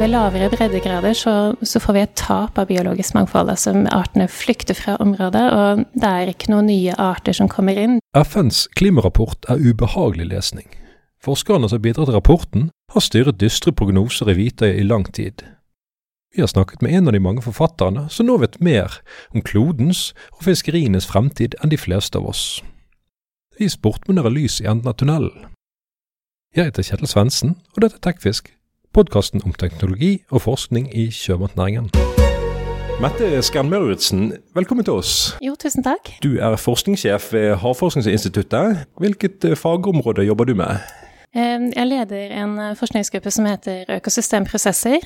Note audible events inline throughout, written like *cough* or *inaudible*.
Ved lavere breddegrader så, så, får vi et tap av biologisk mangfold. altså Artene flykter fra området, og det er ikke noen nye arter som kommer inn. FNs klimarapport er ubehagelig lesning. Forskerne som bidrar til rapporten, har styret dystre prognoser i Hvitøy i lang tid. Vi har snakket med en av de mange forfatterne som nå vet mer om klodens og fiskerienes fremtid enn de fleste av oss. Vi spurte om det er lys i enden av tunnelen. Jeg heter Kjetil Svendsen, og dette er Tekfisk, podkasten om teknologi og forskning i sjømatnæringen. Mette Skern Møritzen, velkommen til oss. Jo, tusen takk. Du er forskningssjef ved Havforskningsinstituttet. Hvilket eh, fagområde jobber du med? Jeg leder en eh, forskningsgruppe som heter Økosystemprosesser.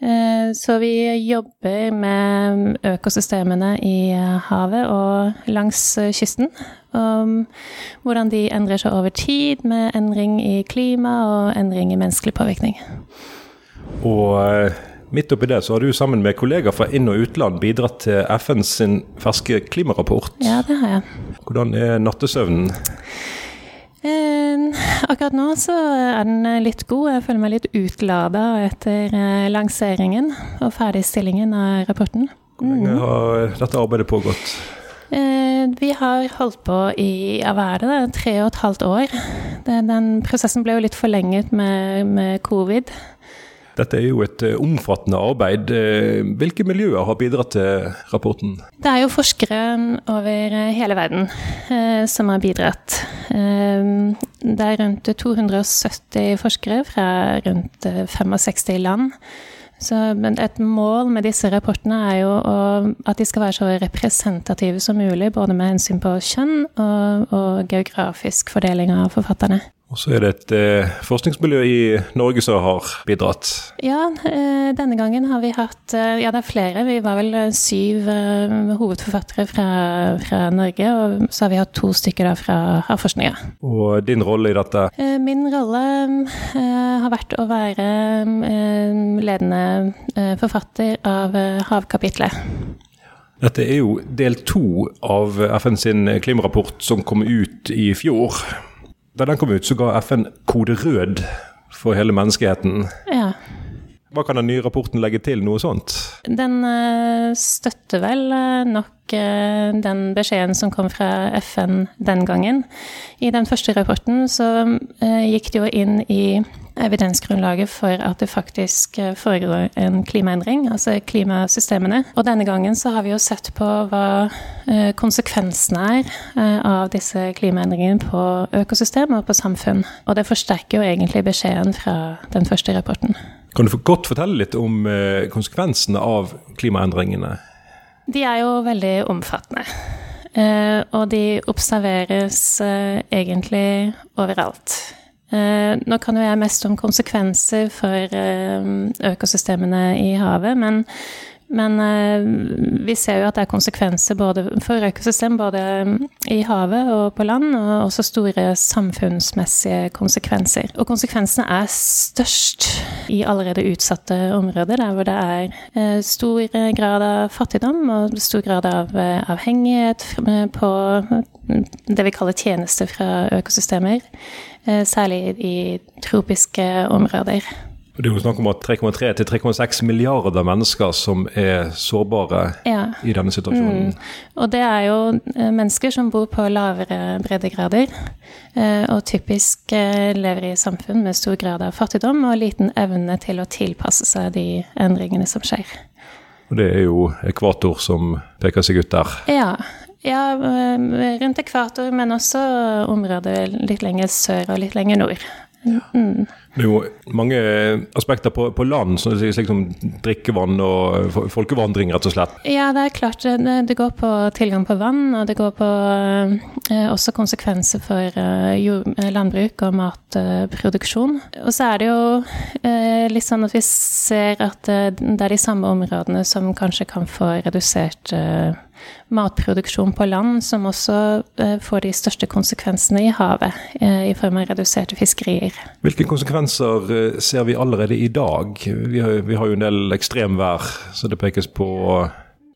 Eh, så vi jobber med økosystemene i havet og langs kysten. Og hvordan de endrer seg over tid med endring i klima og endring i menneskelig påvirkning. Og eh, midt oppi det så har du sammen med kollegaer fra inn- og utland bidratt til FNs ferske klimarapport. Ja, det har jeg. Hvordan er nattesøvnen? Eh, *laughs* akkurat nå så er den litt god. Jeg føler meg litt utlada etter eh, lanseringen og ferdigstillingen av rapporten. Hvor lenge mm. har dette arbeidet pågått? Eh, vi har holdt på i hva er det, tre og et halvt år. Den prosessen ble jo litt forlenget med, med covid. Dette er jo et eh, omfattende arbeid. Eh, hvilke miljøer har bidratt til rapporten? Det er jo forskere over hele verden eh, som har bidratt. Eh, det er rundt 270 forskere fra rundt 65 land så, et mål med disse rapportene er jo at de skal være så representative som mulig, både med hensyn på kjønn og, og geografisk fordeling av forfatterne. Og så er det et eh, forskningsmiljø i Norge som har bidratt? Ja, eh, denne gangen har vi hatt eh, Ja, det er flere. Vi var vel eh, syv eh, hovedforfattere fra, fra, Norge. Og så har vi hatt to stykker da fra havforskninga. Og din rolle i dette? Eh, min rolle har vært å være ledende forfatter av havkapitlet. Dette er jo del to av FN sin klimarapport som kom ut i fjor. Da den kom ut, så ga FN kode rød for hele menneskeheten. Ja. Hva kan den nye rapporten legge til noe sånt? Den uh, støtter vel uh, nok uh, den beskjeden som kom fra FN den gangen. I den første rapporten så gikk det jo inn i evidensgrunnlaget for at det faktisk eh, foregår en klimaendring, altså klimasystemene. Og denne gangen så har vi jo sett på hva eh, konsekvensene er eh, av disse klimaendringene på økosystem og på samfunn. Og det forsterker jo egentlig beskjeden fra den første rapporten. Kan du godt fortelle litt om konsekvensene av klimaendringene? De er jo veldig omfattende. Og de observeres egentlig overalt. Uh, nå kan jo jeg mest om konsekvenser for uh, økosystemene i havet, men, men uh, vi ser jo at det er konsekvenser både for økosystem både i havet og på land, og også store samfunnsmessige konsekvenser. Og konsekvensene er størst i allerede utsatte områder, der hvor det er stor grad av fattigdom og stor grad av avhengighet på det vi kaller tjenester fra økosystemer. Eh, særlig i tropiske områder. Det er jo snakk om at 3,3 til 3,6 milliarder mennesker som er sårbare ja. i denne situasjonen. Mm. Og det er jo eh, mennesker som bor på lavere breddegrader, eh, og typisk lever i samfunn med stor grad av fattigdom og liten evne til å tilpasse seg de endringene som skjer. Og det er jo ekvator som peker seg ut der. Ja, ja, eh, rundt ekvator, men også områder litt lenger sør og litt lenger nord. Mm. Det er jo mange aspekter på, på land, som slik som drikkevann og folkevandring, rett og slett. Ja, det er klart. Det, det går på tilgang på vann, og det går på eh, også konsekvenser for eh, jord, landbruk og matproduksjon. og så er det jo eh, litt sånn at vi ser at eh, det er de samme områdene som kanskje kan få redusert eh, matproduksjon på land som også eh, får de største konsekvensene i havet, eh, i form av reduserte fiskerier. Hvilke konsekvenser eh, ser vi allerede i dag? Vi har, vi har jo en del ekstremvær, så det pekes på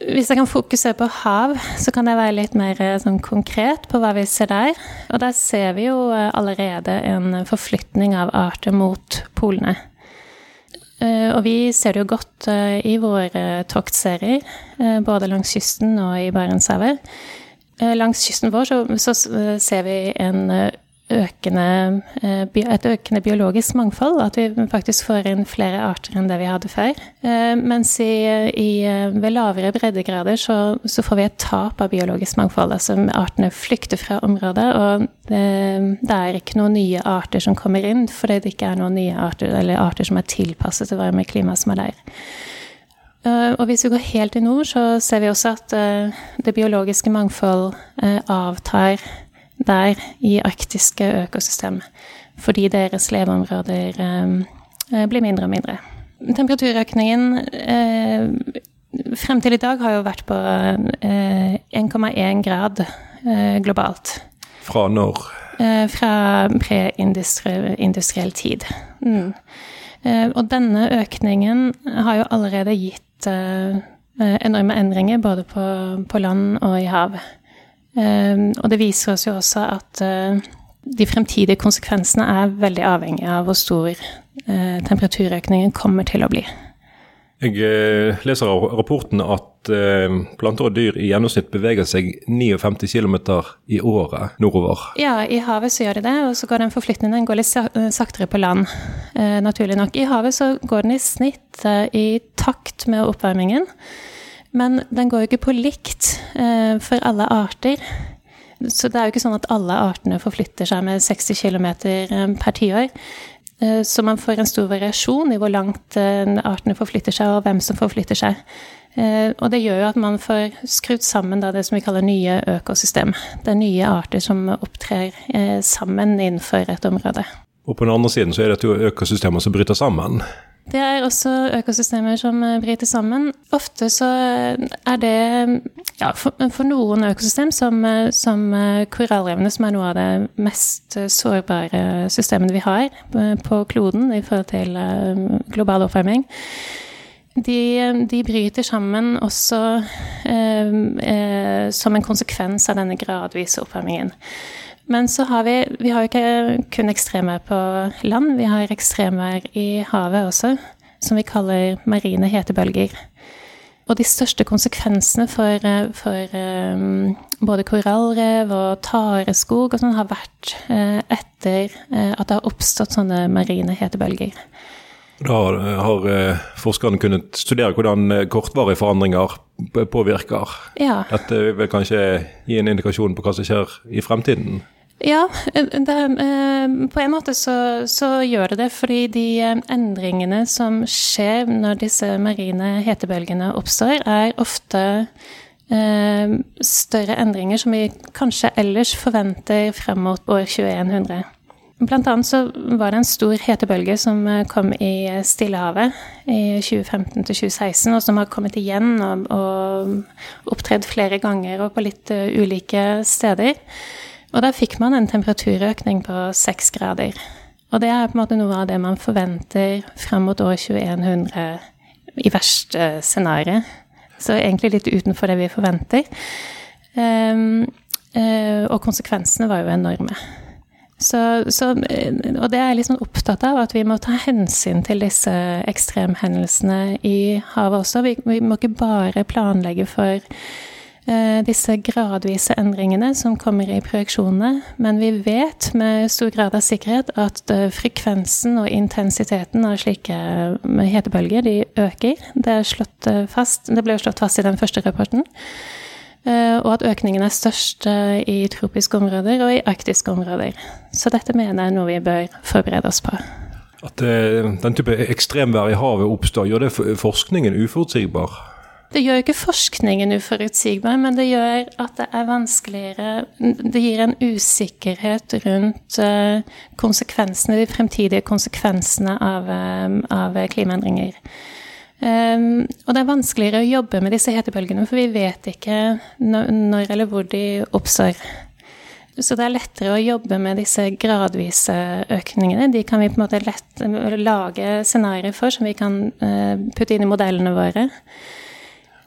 hvis jeg kan fokusere på hav, så kan det være litt mer sånn konkret på hva vi ser der. Og der ser vi jo allerede en forflytning av arter mot polene. Og vi ser det jo godt i våre toktserier, både langs kysten og i Barentshavet. Langs kysten vår så, så ser vi en økende, eh, et økende biologisk mangfold. At vi faktisk får inn flere arter enn det vi hadde før. Eh, mens i, i, ved lavere breddegrader så, så, får vi et tap av biologisk mangfold. Altså artene flykter fra området, og det, det, er ikke noen nye arter som kommer inn fordi det ikke er noen nye arter, eller arter som er tilpasset til varme klima som er der. Og hvis vi går helt i nord, så ser vi også at det biologiske mangfold avtar der i arktiske økosystem, fordi deres leveområder eh, blir mindre og mindre. Temperaturøkningen eh, frem til i dag har jo vært på eh, 1,1 grad eh, globalt. Fra når? Fra preindustriell tid. Mm. Og denne økningen har jo allerede gitt enorme endringer både på, på land og i hav. Ehm, og det viser oss jo også at eh, de fremtidige konsekvensene er veldig avhengig av hvor stor eh, temperaturøkningen kommer til å bli. Jeg eh, leser av rapporten at planter og dyr i gjennomsnitt beveger seg 59 km i året nordover. Ja, i havet så gjør de det, og så går den forflytningen går litt saktere på land, naturlig nok. I havet så går den i snitt i takt med oppvarmingen. Men den går jo ikke på likt eh, for alle arter. Så det er jo ikke sånn at alle artene forflytter seg med 60 km eh, per tiår. Eh, så man får en stor variasjon i hvor langt artene forflytter seg, og hvem som forflytter seg. Og det gjør jo at man får skrudd sammen det som vi kaller nye økosystem. Det er nye arter som opptrer sammen innenfor et område. Og på den andre siden så er det økosystemer som bryter sammen. Det er også økosystemer som eh, bryter sammen. Ofte så er det ja, for, for, noen økosystem, som, eh, som eh, korallrevene, som er noe av det mest sårbare systemet vi har på kloden i forhold til global oppvarming, de, de, bryter sammen også eh, eh, som en konsekvens av denne gradvise oppvarmingen. Men så har vi Vi har jo ikke kun ekstremvær på land, vi har ekstremvær i havet også, som vi kaller marine hetebølger. Og de største konsekvensene for, for um, både korallrev og tareskog og sånn har vært uh, etter uh, at det har oppstått sånne marine hetebølger. Da har uh, forskerne kunnet studere hvordan kortvarige forandringer påvirker. Ja. Dette vil kanskje gi en indikasjon på hva som skjer i fremtiden? Ja, eh, det, eh, på en måte så, så, gjør det det. Fordi de eh, endringene som skjer når disse marine hetebølgene oppstår, er ofte større endringer som vi kanskje ellers forventer frem mot år 2100. Blant annet så var det en stor hetebølge som kom i Stillehavet i 2015 2016, og som har kommet igjen og, og opptredd flere ganger og på litt ulike steder. Og da fikk man en temperaturøkning på seks grader. Og det er på en måte noe av det man forventer frem mot år 2100 i verste scenario. Så egentlig litt utenfor det vi forventer. Um, uh, og konsekvensene var jo enorme. Så, så, og det er jeg sånn opptatt av, at vi må ta hensyn til disse ekstremhendelsene i havet også. Vi, vi må ikke bare planlegge for Eh, disse gradvise endringene som kommer i projeksjonene. Men vi vet med stor grad av sikkerhet at eh, frekvensen og intensiteten av slike eh, hetebølger de øker. Det, fast, det ble slått fast i den første rapporten. Og at økningen er størst i tropiske områder og i arktiske områder. Så dette mener jeg er noe vi bør forberede oss på. At den type ekstremvær i havet oppstår, gjør det forskningen uforutsigbar? Det gjør ikke forskningen uforutsigbar, men det gjør at det er vanskeligere Det gir en usikkerhet rundt eh, konsekvensene, de fremtidige konsekvensene av, eh, av klimaendringer. Um, og det er vanskeligere å jobbe med disse hetebølgene, for vi vet ikke når, når eller hvor de oppstår. Så det er lettere å jobbe med disse gradvise økningene. De kan vi på en måte lett, lage scenarioer for som vi kan uh, putte inn i modellene våre.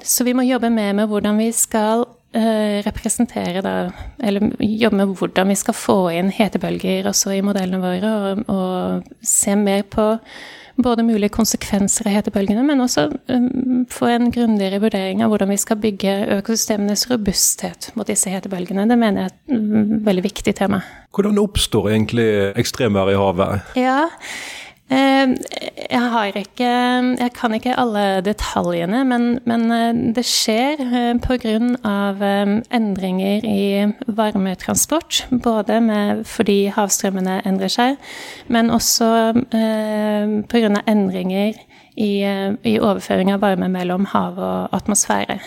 Så vi må jobbe mer med hvordan vi skal uh, representere da Eller jobbe med hvordan vi skal få inn hetebølger også i modellene våre, og, og se mer på både mulige konsekvenser av hetebølgene, men også um, få en grundigere vurdering av hvordan vi skal bygge økosystemenes robusthet mot disse hetebølgene. Det mener jeg er et um, veldig viktig tema. Hvordan oppstår egentlig ekstremvær i havet? Ja, Eh, jeg har ikke Jeg kan ikke alle detaljene, men, men eh, det skjer eh, pga. endringer i varmetransport. Både med, fordi havstrømmene endrer seg, men også pga. endringer i, i overføring av varme mellom hav og atmosfære.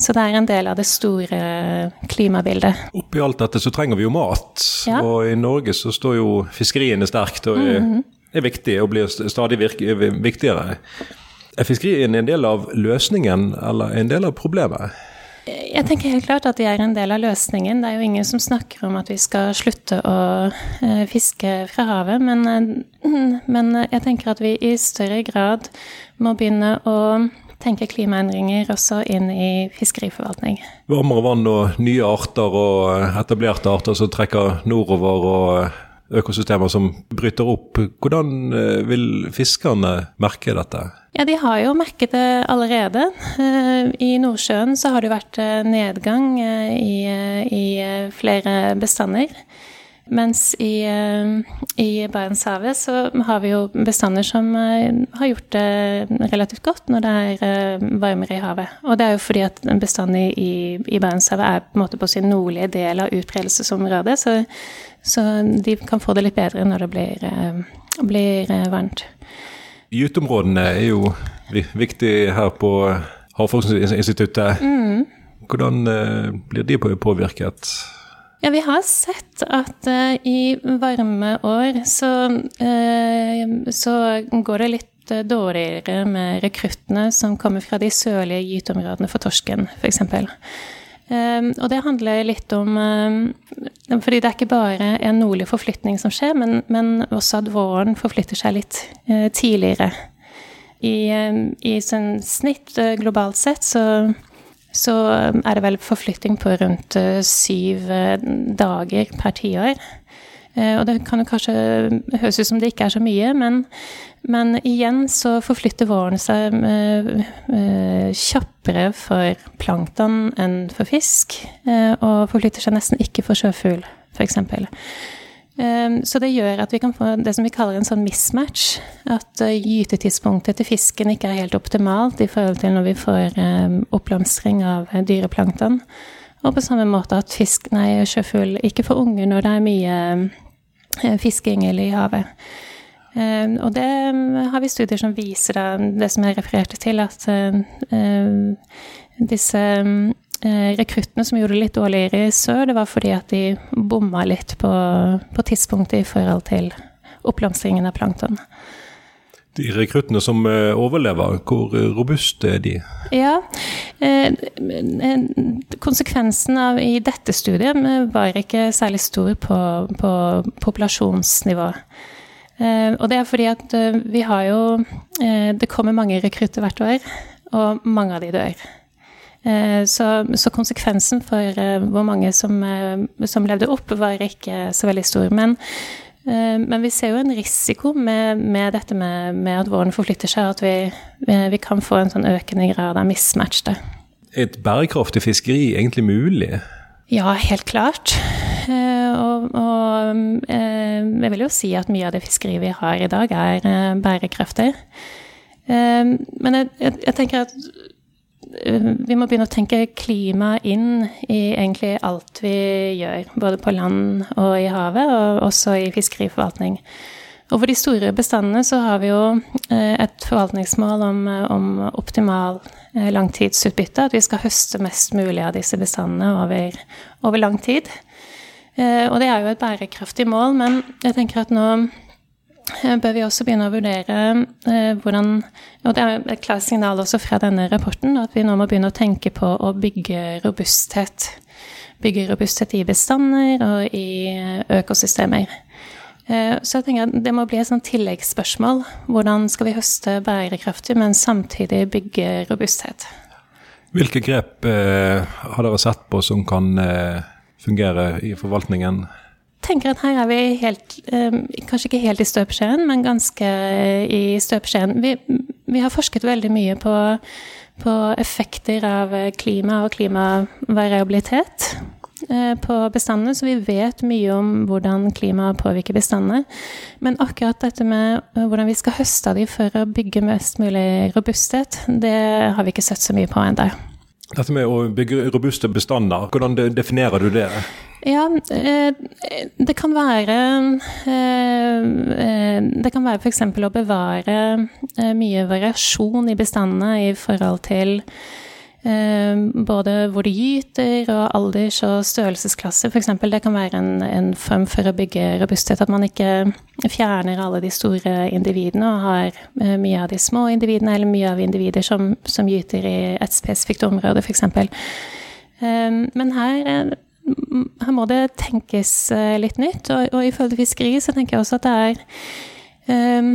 Så det er en del av det store klimabildet. Oppi alt dette så trenger vi jo mat. Ja. Og i Norge så står jo fiskeriene sterkt. og mm -hmm er viktig og blir stadig viktigere. Er fiskerien en del av løsningen eller en del av problemet? Jeg tenker helt klart at de er en del av løsningen. Det er jo ingen som snakker om at vi skal slutte å eh, fiske fra havet, men, eh, *clears throat* men jeg tenker at vi i større grad må begynne å tenke klimaendringer også inn i fiskeriforvaltning. Varmere vann og nye arter og etablerte arter som trekker nordover og økosystemer som bryter opp. Hvordan eh, vil fiskerne merke dette? Ja, De har jo merket det allerede. Eh, I Nordsjøen så har det vært eh, nedgang i, i flere bestander. Mens i, i Barentshavet så har vi jo bestander som har gjort det relativt godt når det er varmere i havet. Og det er jo fordi at bestanden i, i Barentshavet er på en måte på sin nordlige del av utbredelsesområdet. Så så de kan få det litt bedre når det blir, eh, blir eh, varmt. Gyteområdene er jo viktig her på Havforskningsinstituttet. Mm. Hvordan eh, blir de påvirket? Ja, vi har sett at uh, i varme år så, uh, så, går det litt dårligere med rekruttene som kommer fra de sørlige gyteområdene for torsken, f.eks. Um, og det handler litt om um, Fordi det er ikke bare en nordlig forflytning som skjer, men, men også at våren forflytter seg litt uh, tidligere. I, um, i sånn snitt uh, globalt sett så, så, er det vel forflytting på rundt uh, syv dager per tiår. Og det kan jo kanskje høres ut som det ikke er så mye, men men igjen så forflytter våren seg uh, kjappere for plankton enn for fisk. Uh, og forflytter seg nesten ikke for sjøfugl, f.eks. Um, så det gjør at vi kan få det som vi kaller en sånn mismatch. At uh, gytetidspunktet til fisken ikke er helt optimalt i forhold til når vi får um, oppblomstring av dyreplankton. Og på samme måte at fisk, nei, sjøfugl ikke får unge når det er mye fiskeyngel i havet. Ehm, og det har vi studier som viser det som jeg refererte til, at ehm, disse eh, rekruttene som gjorde det litt dårligere i sør, det var fordi at de bomma litt på, på tidspunktet i forhold til oppblomstringen av plankton. De rekruttene som eh, overlever, hvor robuste er de? Ja, eh, Konsekvensen av i dette studiet var ikke særlig stor på, på populasjonsnivå. Eh, og det er fordi at eh, vi har jo eh, Det kommer mange rekrutter hvert år, og mange av de dør. Så, så konsekvensen for hvor mange som, som, levde opp, var ikke så veldig stor. Men, men vi ser jo en risiko med, med dette med, med, at våren forflytter seg, at vi, vi kan få en sånn økende grad av mismatch der. Er et bærekraftig fiskeri egentlig mulig? Ja, helt klart. Eh, og, og eh, jeg vil jo si at mye av det fiskeriet vi har i dag, er eh, bærekraftig. Men jeg, jeg, jeg tenker at vi må begynne å tenke klima inn i egentlig alt vi gjør. Både på land og i havet, og også i fiskeriforvaltning. Og for de store bestandene så har vi jo et forvaltningsmål om, om optimal langtidsutbytte. At vi skal høste mest mulig av disse bestandene over, over lang tid. Eh, og det er jo et bærekraftig mål, men jeg tenker at nå eh, bør vi også begynne å vurdere eh, hvordan Og det er et klart signal også fra denne rapporten, at vi nå må begynne å tenke på å bygge robusthet. Bygge robusthet i bestander og i økosystemer. Så jeg tenker at det må bli et sånt tilleggsspørsmål. Hvordan skal vi høste bærekraftig, men samtidig bygge robusthet? Hvilke grep eh, har dere sett på som kan eh fungere i forvaltningen? Tenker at her er vi helt Kanskje ikke helt i støpeskjeen, men ganske i støpeskjeen. Vi, vi har forsket veldig mye på, på effekter av klima og klimavariabilitet. Eh, på bestandene, så vi vet mye om hvordan klimaet påvirker bestandene. Men akkurat dette med eh, hvordan vi skal høste av dem for å bygge mest mulig robusthet, det har vi ikke sett så mye på ennå. Dette med å bygge robuste bestander, hvordan definerer du det? Ja, eh, det kan være Det kan være f.eks. å bevare mye variasjon i bestandene i forhold til både hvor de gyter og alders- og størrelsesklasse, f.eks. Det kan være en, en, form for å bygge robusthet. At man ikke fjerner alle de store individene og har eh, mye av de små individene, eller mye av individer som, som gyter i et spesifikt område, f.eks. Men her, eh, her må det tenkes eh, litt nytt. Og, og ifølge fiskeri så tenker jeg også at det er um,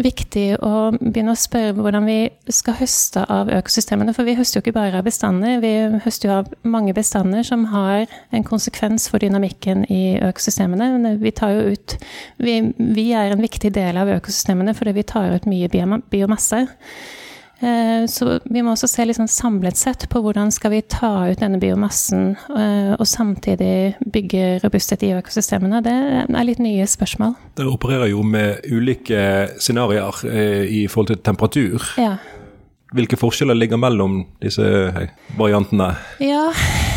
viktig å begynne å spørre hvordan vi skal høste av økosystemene. For vi høster jo ikke bare av bestander, vi høster jo av mange bestander som har en konsekvens for dynamikken i økosystemene. Vi tar jo ut Vi, vi er en viktig del av økosystemene fordi vi tar ut mye biomasse. Eh, så vi må også se liksom samlet sett på hvordan skal vi ta ut denne biomassen eh, og samtidig bygge robusthet i økosystemene. Det er litt nye spørsmål. Dere opererer jo med ulike scenarioer eh, i forhold til temperatur. Ja. Hvilke forskjeller ligger mellom disse variantene? Ja,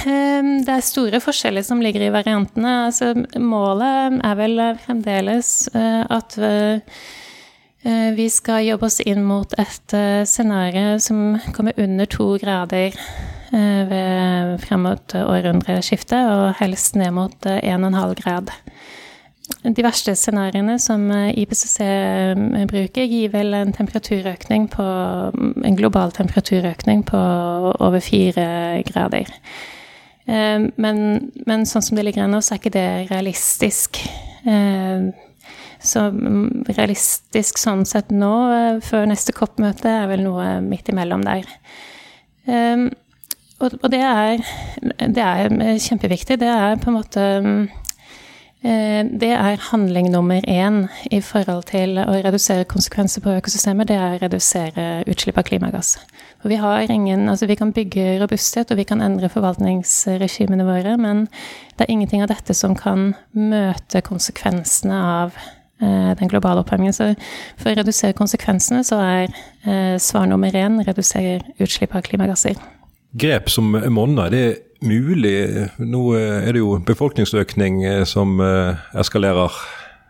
det er store forskjeller som ligger i variantene. Altså, målet er vel fremdeles at vi skal jobbe oss inn mot et eh, scenario som kommer under to grader eh, ved frem mot århundreskiftet, og helst ned mot 1,5 grad. De verste scenarioene som IPCC bruker, gir vel en temperaturøkning på En global temperaturøkning på over fire grader. Men, men sånn som det ligger an nå, så er ikke det realistisk. Så mm, realistisk sånn sett nå, eh, før neste COP-møte, er vel noe midt imellom der. Um, og, det, er, det er, kjempeviktig. Det er på en måte uh, Det er handling nummer én i forhold til å redusere konsekvenser på økosystemet. Det er å redusere utslipp av klimagass. For vi har ingen Altså, vi kan bygge robusthet, og vi kan endre forvaltningsregimene våre, men det er ingenting av dette som kan møte konsekvensene av Eh, den globale oppvarmingen. Så for å redusere konsekvensene, så er eh, svar nummer én redusere utslipp av klimagasser. Grep som monner, det er mulig? Nå er det jo befolkningsøkning eh, som eskalerer.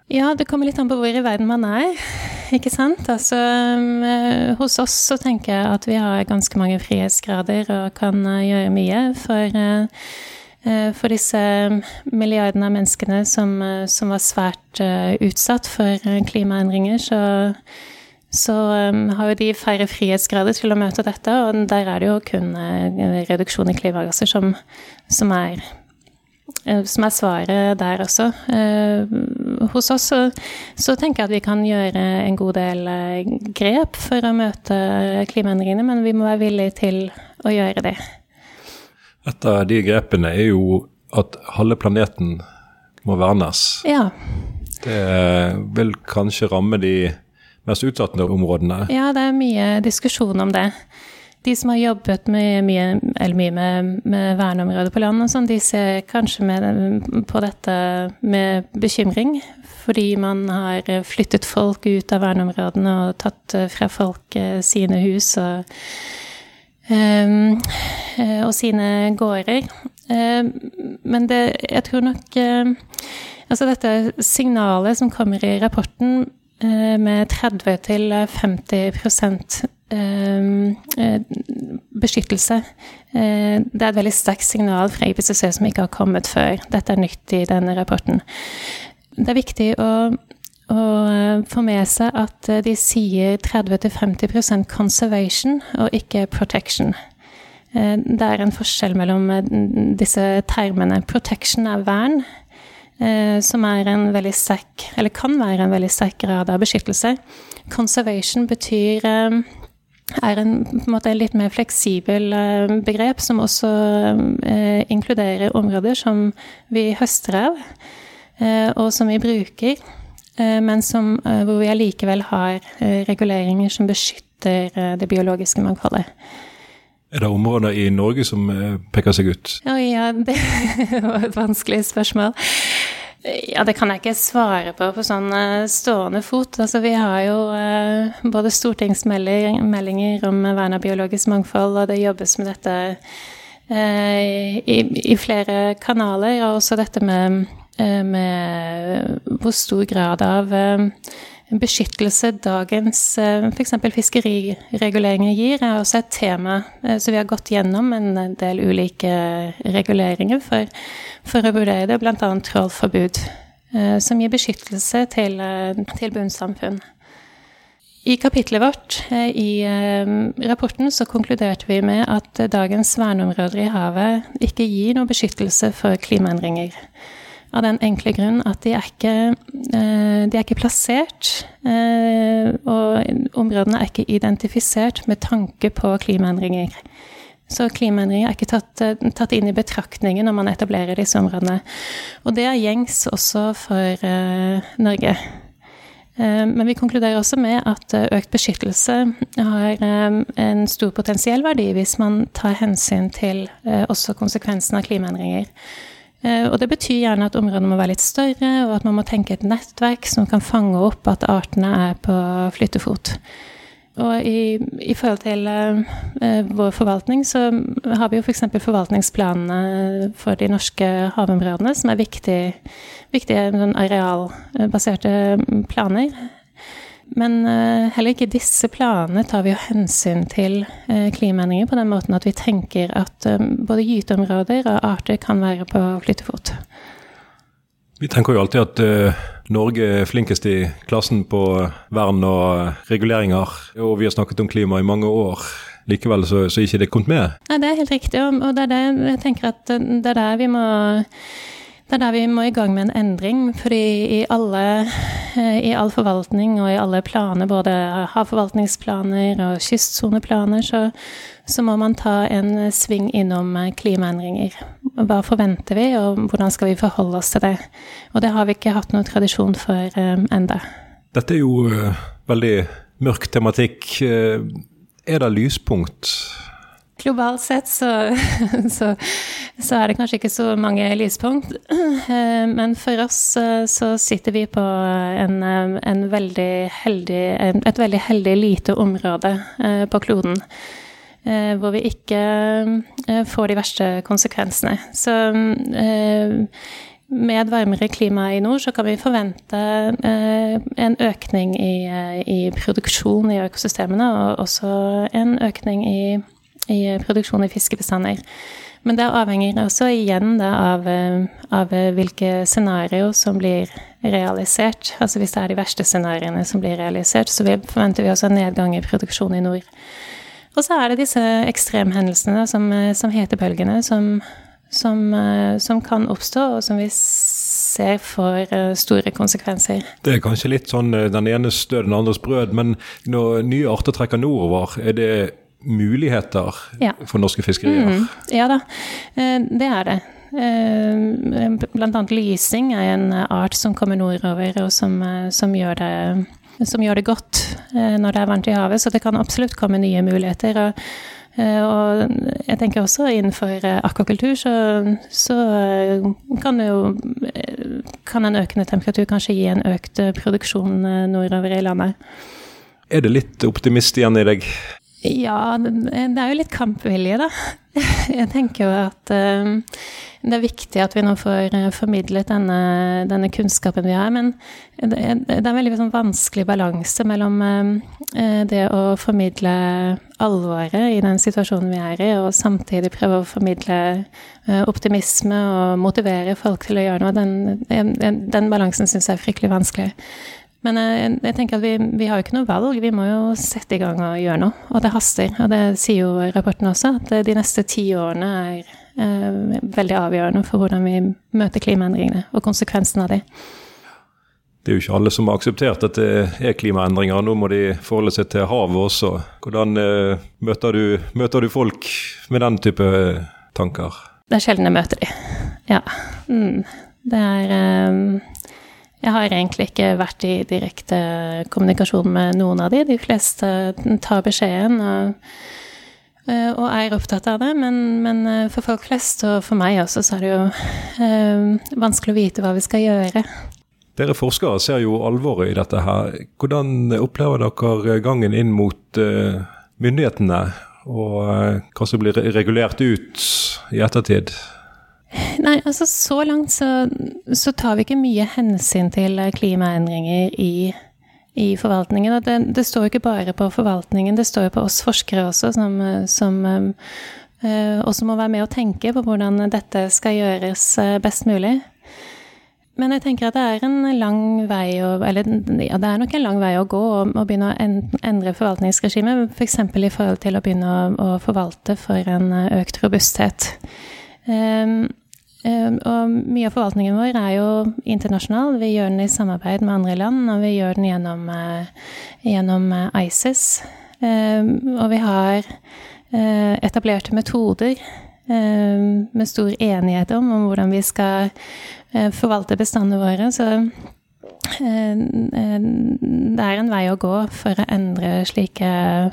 Ja, det kommer litt an på hvor i verden man er, *laughs* ikke sant. Altså, hos oss så tenker jeg at vi har ganske mange frihetsgrader og kan gjøre mye. For Eh, for disse milliardene av menneskene som, eh, som var svært uh, utsatt for klimaendringer, så, så har jo de færre frihetsgrader til å møte dette, og der er det jo kun reduksjon i klimagasser som, som, er, som er svaret der også. hos oss så, så, tenker jeg at vi kan gjøre en god del grep for å møte klimaendringene, men vi må være villige til å gjøre det. Et av de grepene er jo at halve planeten må vernes. Ja. Det vil kanskje ramme de mest utsatte områdene? Ja, det er mye diskusjon om det. De som har jobbet med, mye, mye med, med verneområder på land, og sånn, de ser kanskje med, på dette med bekymring. Fordi man har flyttet folk ut av verneområdene og tatt fra folk eh, sine hus. og og sine gårder. Ehm, men det, jeg tror nok eh, Altså dette signalet som kommer i rapporten eh, med 30-50% ehm, beskyttelse. Det er et veldig sterkt signal fra IPCC som ikke har kommet før. Dette er nytt i denne rapporten. Det er viktig å og eh, få med seg at eh, de sier 30-50% conservation og ikke protection. Eh, det er en forskjell mellom disse termene. Protection er vern, som er en veldig sterk, eller kan være en veldig sterk grad av beskyttelse. Conservation betyr er en, på en måte litt mer fleksibel begrep, som også inkluderer områder som vi høster av. og som vi bruker, men som, hvor vi allikevel har reguleringer som beskytter det biologiske mangfoldet. Er det områder i Norge som peker seg ut? Oh, ja, det *laughs* var et vanskelig spørsmål. Ja, det kan jeg ikke svare på på sånn stående fot. Altså, vi har jo eh, både stortingsmeldinger om vern av biologisk mangfold, og det jobbes med dette eh, i, i, flere kanaler. Og også dette med, eh, med hvor stor grad av beskyttelse dagens f.eks. fiskerireguleringer gir, er også et tema. Så vi har gått gjennom en del ulike reguleringer for, for å vurdere det, bl.a. trålforbud, som gir beskyttelse til, til bunnsamfunn. I kapitlet vårt i rapporten så konkluderte vi med at dagens verneområder i havet ikke gir noe beskyttelse for klimaendringer. Av den enkle grunn at de er ikke, eh, de er ikke plassert, eh, og områdene er ikke identifisert med tanke på klimaendringer. Så klimaendringer er ikke tatt, eh, tatt, inn i betraktningen når man etablerer disse områdene. Og det er gjengs også for uh, Norge. Uh, men vi konkluderer også med at uh, økt beskyttelse har en stor potensiell verdi hvis man tar hensyn til også konsekvensene av klimaendringer. Eh, og det betyr gjerne at områdene må være litt større, og at man må tenke et nettverk som kan fange opp at artene er på flyttefot. Og i, i forhold til uh, vår forvaltning, så har vi jo f.eks. For forvaltningsplanene for de norske havområdene, som er viktige, viktige arealbaserte planer. Men uh, heller ikke disse planene tar vi jo hensyn til uh, klimaendringer på den måten at vi tenker at um, både gyteområder og arter kan være på flyttefot. Vi tenker jo alltid at uh, Norge er flinkest i klassen på vern og reguleringer, og vi har snakket om klima i mange år. Likevel så, så ikke det kommet med? Nei, det er helt riktig, og, og det er det jeg tenker at det er der vi må det er der vi må i gang med en endring. fordi i, alle, eh, i all forvaltning og i alle planer, både havforvaltningsplaner og kystsoneplaner, så, så, må man ta en sving innom eh, klimaendringer. Hva forventer vi, og hvordan skal vi forholde oss til det? Og det har vi ikke hatt noen tradisjon for um, enda. Dette er jo veldig mørk tematikk. Er det lyspunkt? Globalt sett så, *laughs* så, så, er det kanskje ikke så mange lyspunkt. *clears throat* Eh, men for oss eh, så sitter vi på en, eh, en veldig heldig, et veldig heldig lite område på kloden. Hvor vi ikke får de verste konsekvensene. Så med et varmere klima i nord så kan vi forvente en økning i, i produksjon i økosystemene, og også en økning i i produksjon i fiskebestander. Men det avhenger også igjen da, av, eh, av, eh, hvilke scenarioer som blir realisert. Altså hvis det er de verste scenarioene som blir realisert, så forventer vi også en nedgang i produksjon i nord. Og så er det disse ekstremhendelsene som, eh, som hetebølgene, som, som, som, kan oppstå, og som vi ser får store konsekvenser. Det er kanskje litt sånn den enes død, den andres brød, men når nye arter trekker nordover, er det muligheter ja. for norske fiskerier? Mm, ja da, eh, det er det. Eh, blant annet lysing er en art som kommer nordover, og som, eh, som, gjør, det, som gjør det godt når det er varmt i havet. Så det kan absolutt komme nye muligheter. og og jeg tenker også innenfor akvakultur så, så kan, jo, kan en økende temperatur kanskje gi en økt produksjon nordover i landet. Er det litt optimist igjen i deg? Ja, det er jo litt kampvilje, da. *laughs* Jeg tenker jo at um, det er viktig at vi nå får uh, formidlet denne, denne, kunnskapen vi har. Men det, er, en veldig sånn, vanskelig balanse mellom uh, det å formidle alvoret i den situasjonen vi er i, og samtidig prøve å formidle optimisme og motivere folk til å gjøre noe. Den, den balansen syns jeg er fryktelig vanskelig. Men jeg, jeg tenker at vi, vi, har jo ikke noe valg, vi må jo sette i gang og gjøre noe. Og det haster. Og det sier jo rapporten også, at de neste ti årene er eh, veldig avgjørende for hvordan vi møter klimaendringene og konsekvensene av de. Det er jo ikke alle som har akseptert at det er klimaendringer. Nå må de forholde seg til havet også. Hvordan eh, møter, du, møter, du, folk med den type tanker? Det er sjelden jeg møter de. Ja. Mm. Det er Jeg har egentlig ikke vært i direkte kommunikasjon med noen av de. De fleste tar beskjeden og, og er opptatt av det. Men, men, for folk flest, og for meg også, så er det jo vanskelig å vite hva vi skal gjøre. Dere forskere ser jo alvoret i dette her. Hvordan opplever dere gangen inn mot myndighetene, og hva som blir regulert ut i ettertid? Nei, altså så langt så, så tar vi ikke mye hensyn til klimaendringer i, i forvaltningen. Og det, det, står jo ikke bare på forvaltningen, det står jo på oss forskere også, som, som um, uh, også må være med og tenke på hvordan dette skal gjøres best mulig. Men jeg tenker at det er en lang vei å Eller ja, det er nok en lang vei å gå å begynne å endre forvaltningsregimet. F.eks. For i forhold til å begynne å, å forvalte for en eh, økt robusthet. Um, um, og mye av forvaltningen vår er jo internasjonal. Vi gjør den i samarbeid med andre land, og vi gjør den gjennom, uh, gjennom ISIS. Um, og vi har uh, etablerte metoder med stor enighet om, om hvordan vi skal Eh, forvalte bestandene våre. Så eh, eh, det er en vei å gå for å endre slike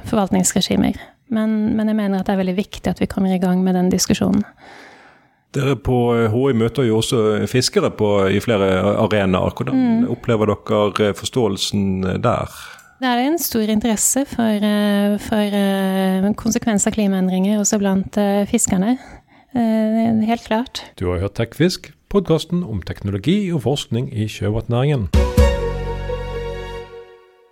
forvaltningsregimer. Men, men, jeg mener at det er veldig viktig at vi kommer i gang med den diskusjonen. Dere på HI møter jo også fiskere på, i flere arenaer. Hvordan mm. opplever dere forståelsen der? Det er en stor interesse for, for konsekvenser av klimaendringer også blant fiskerne. Helt klart. Du har hørt TechFisk, podkasten om teknologi og forskning i sjømatnæringen.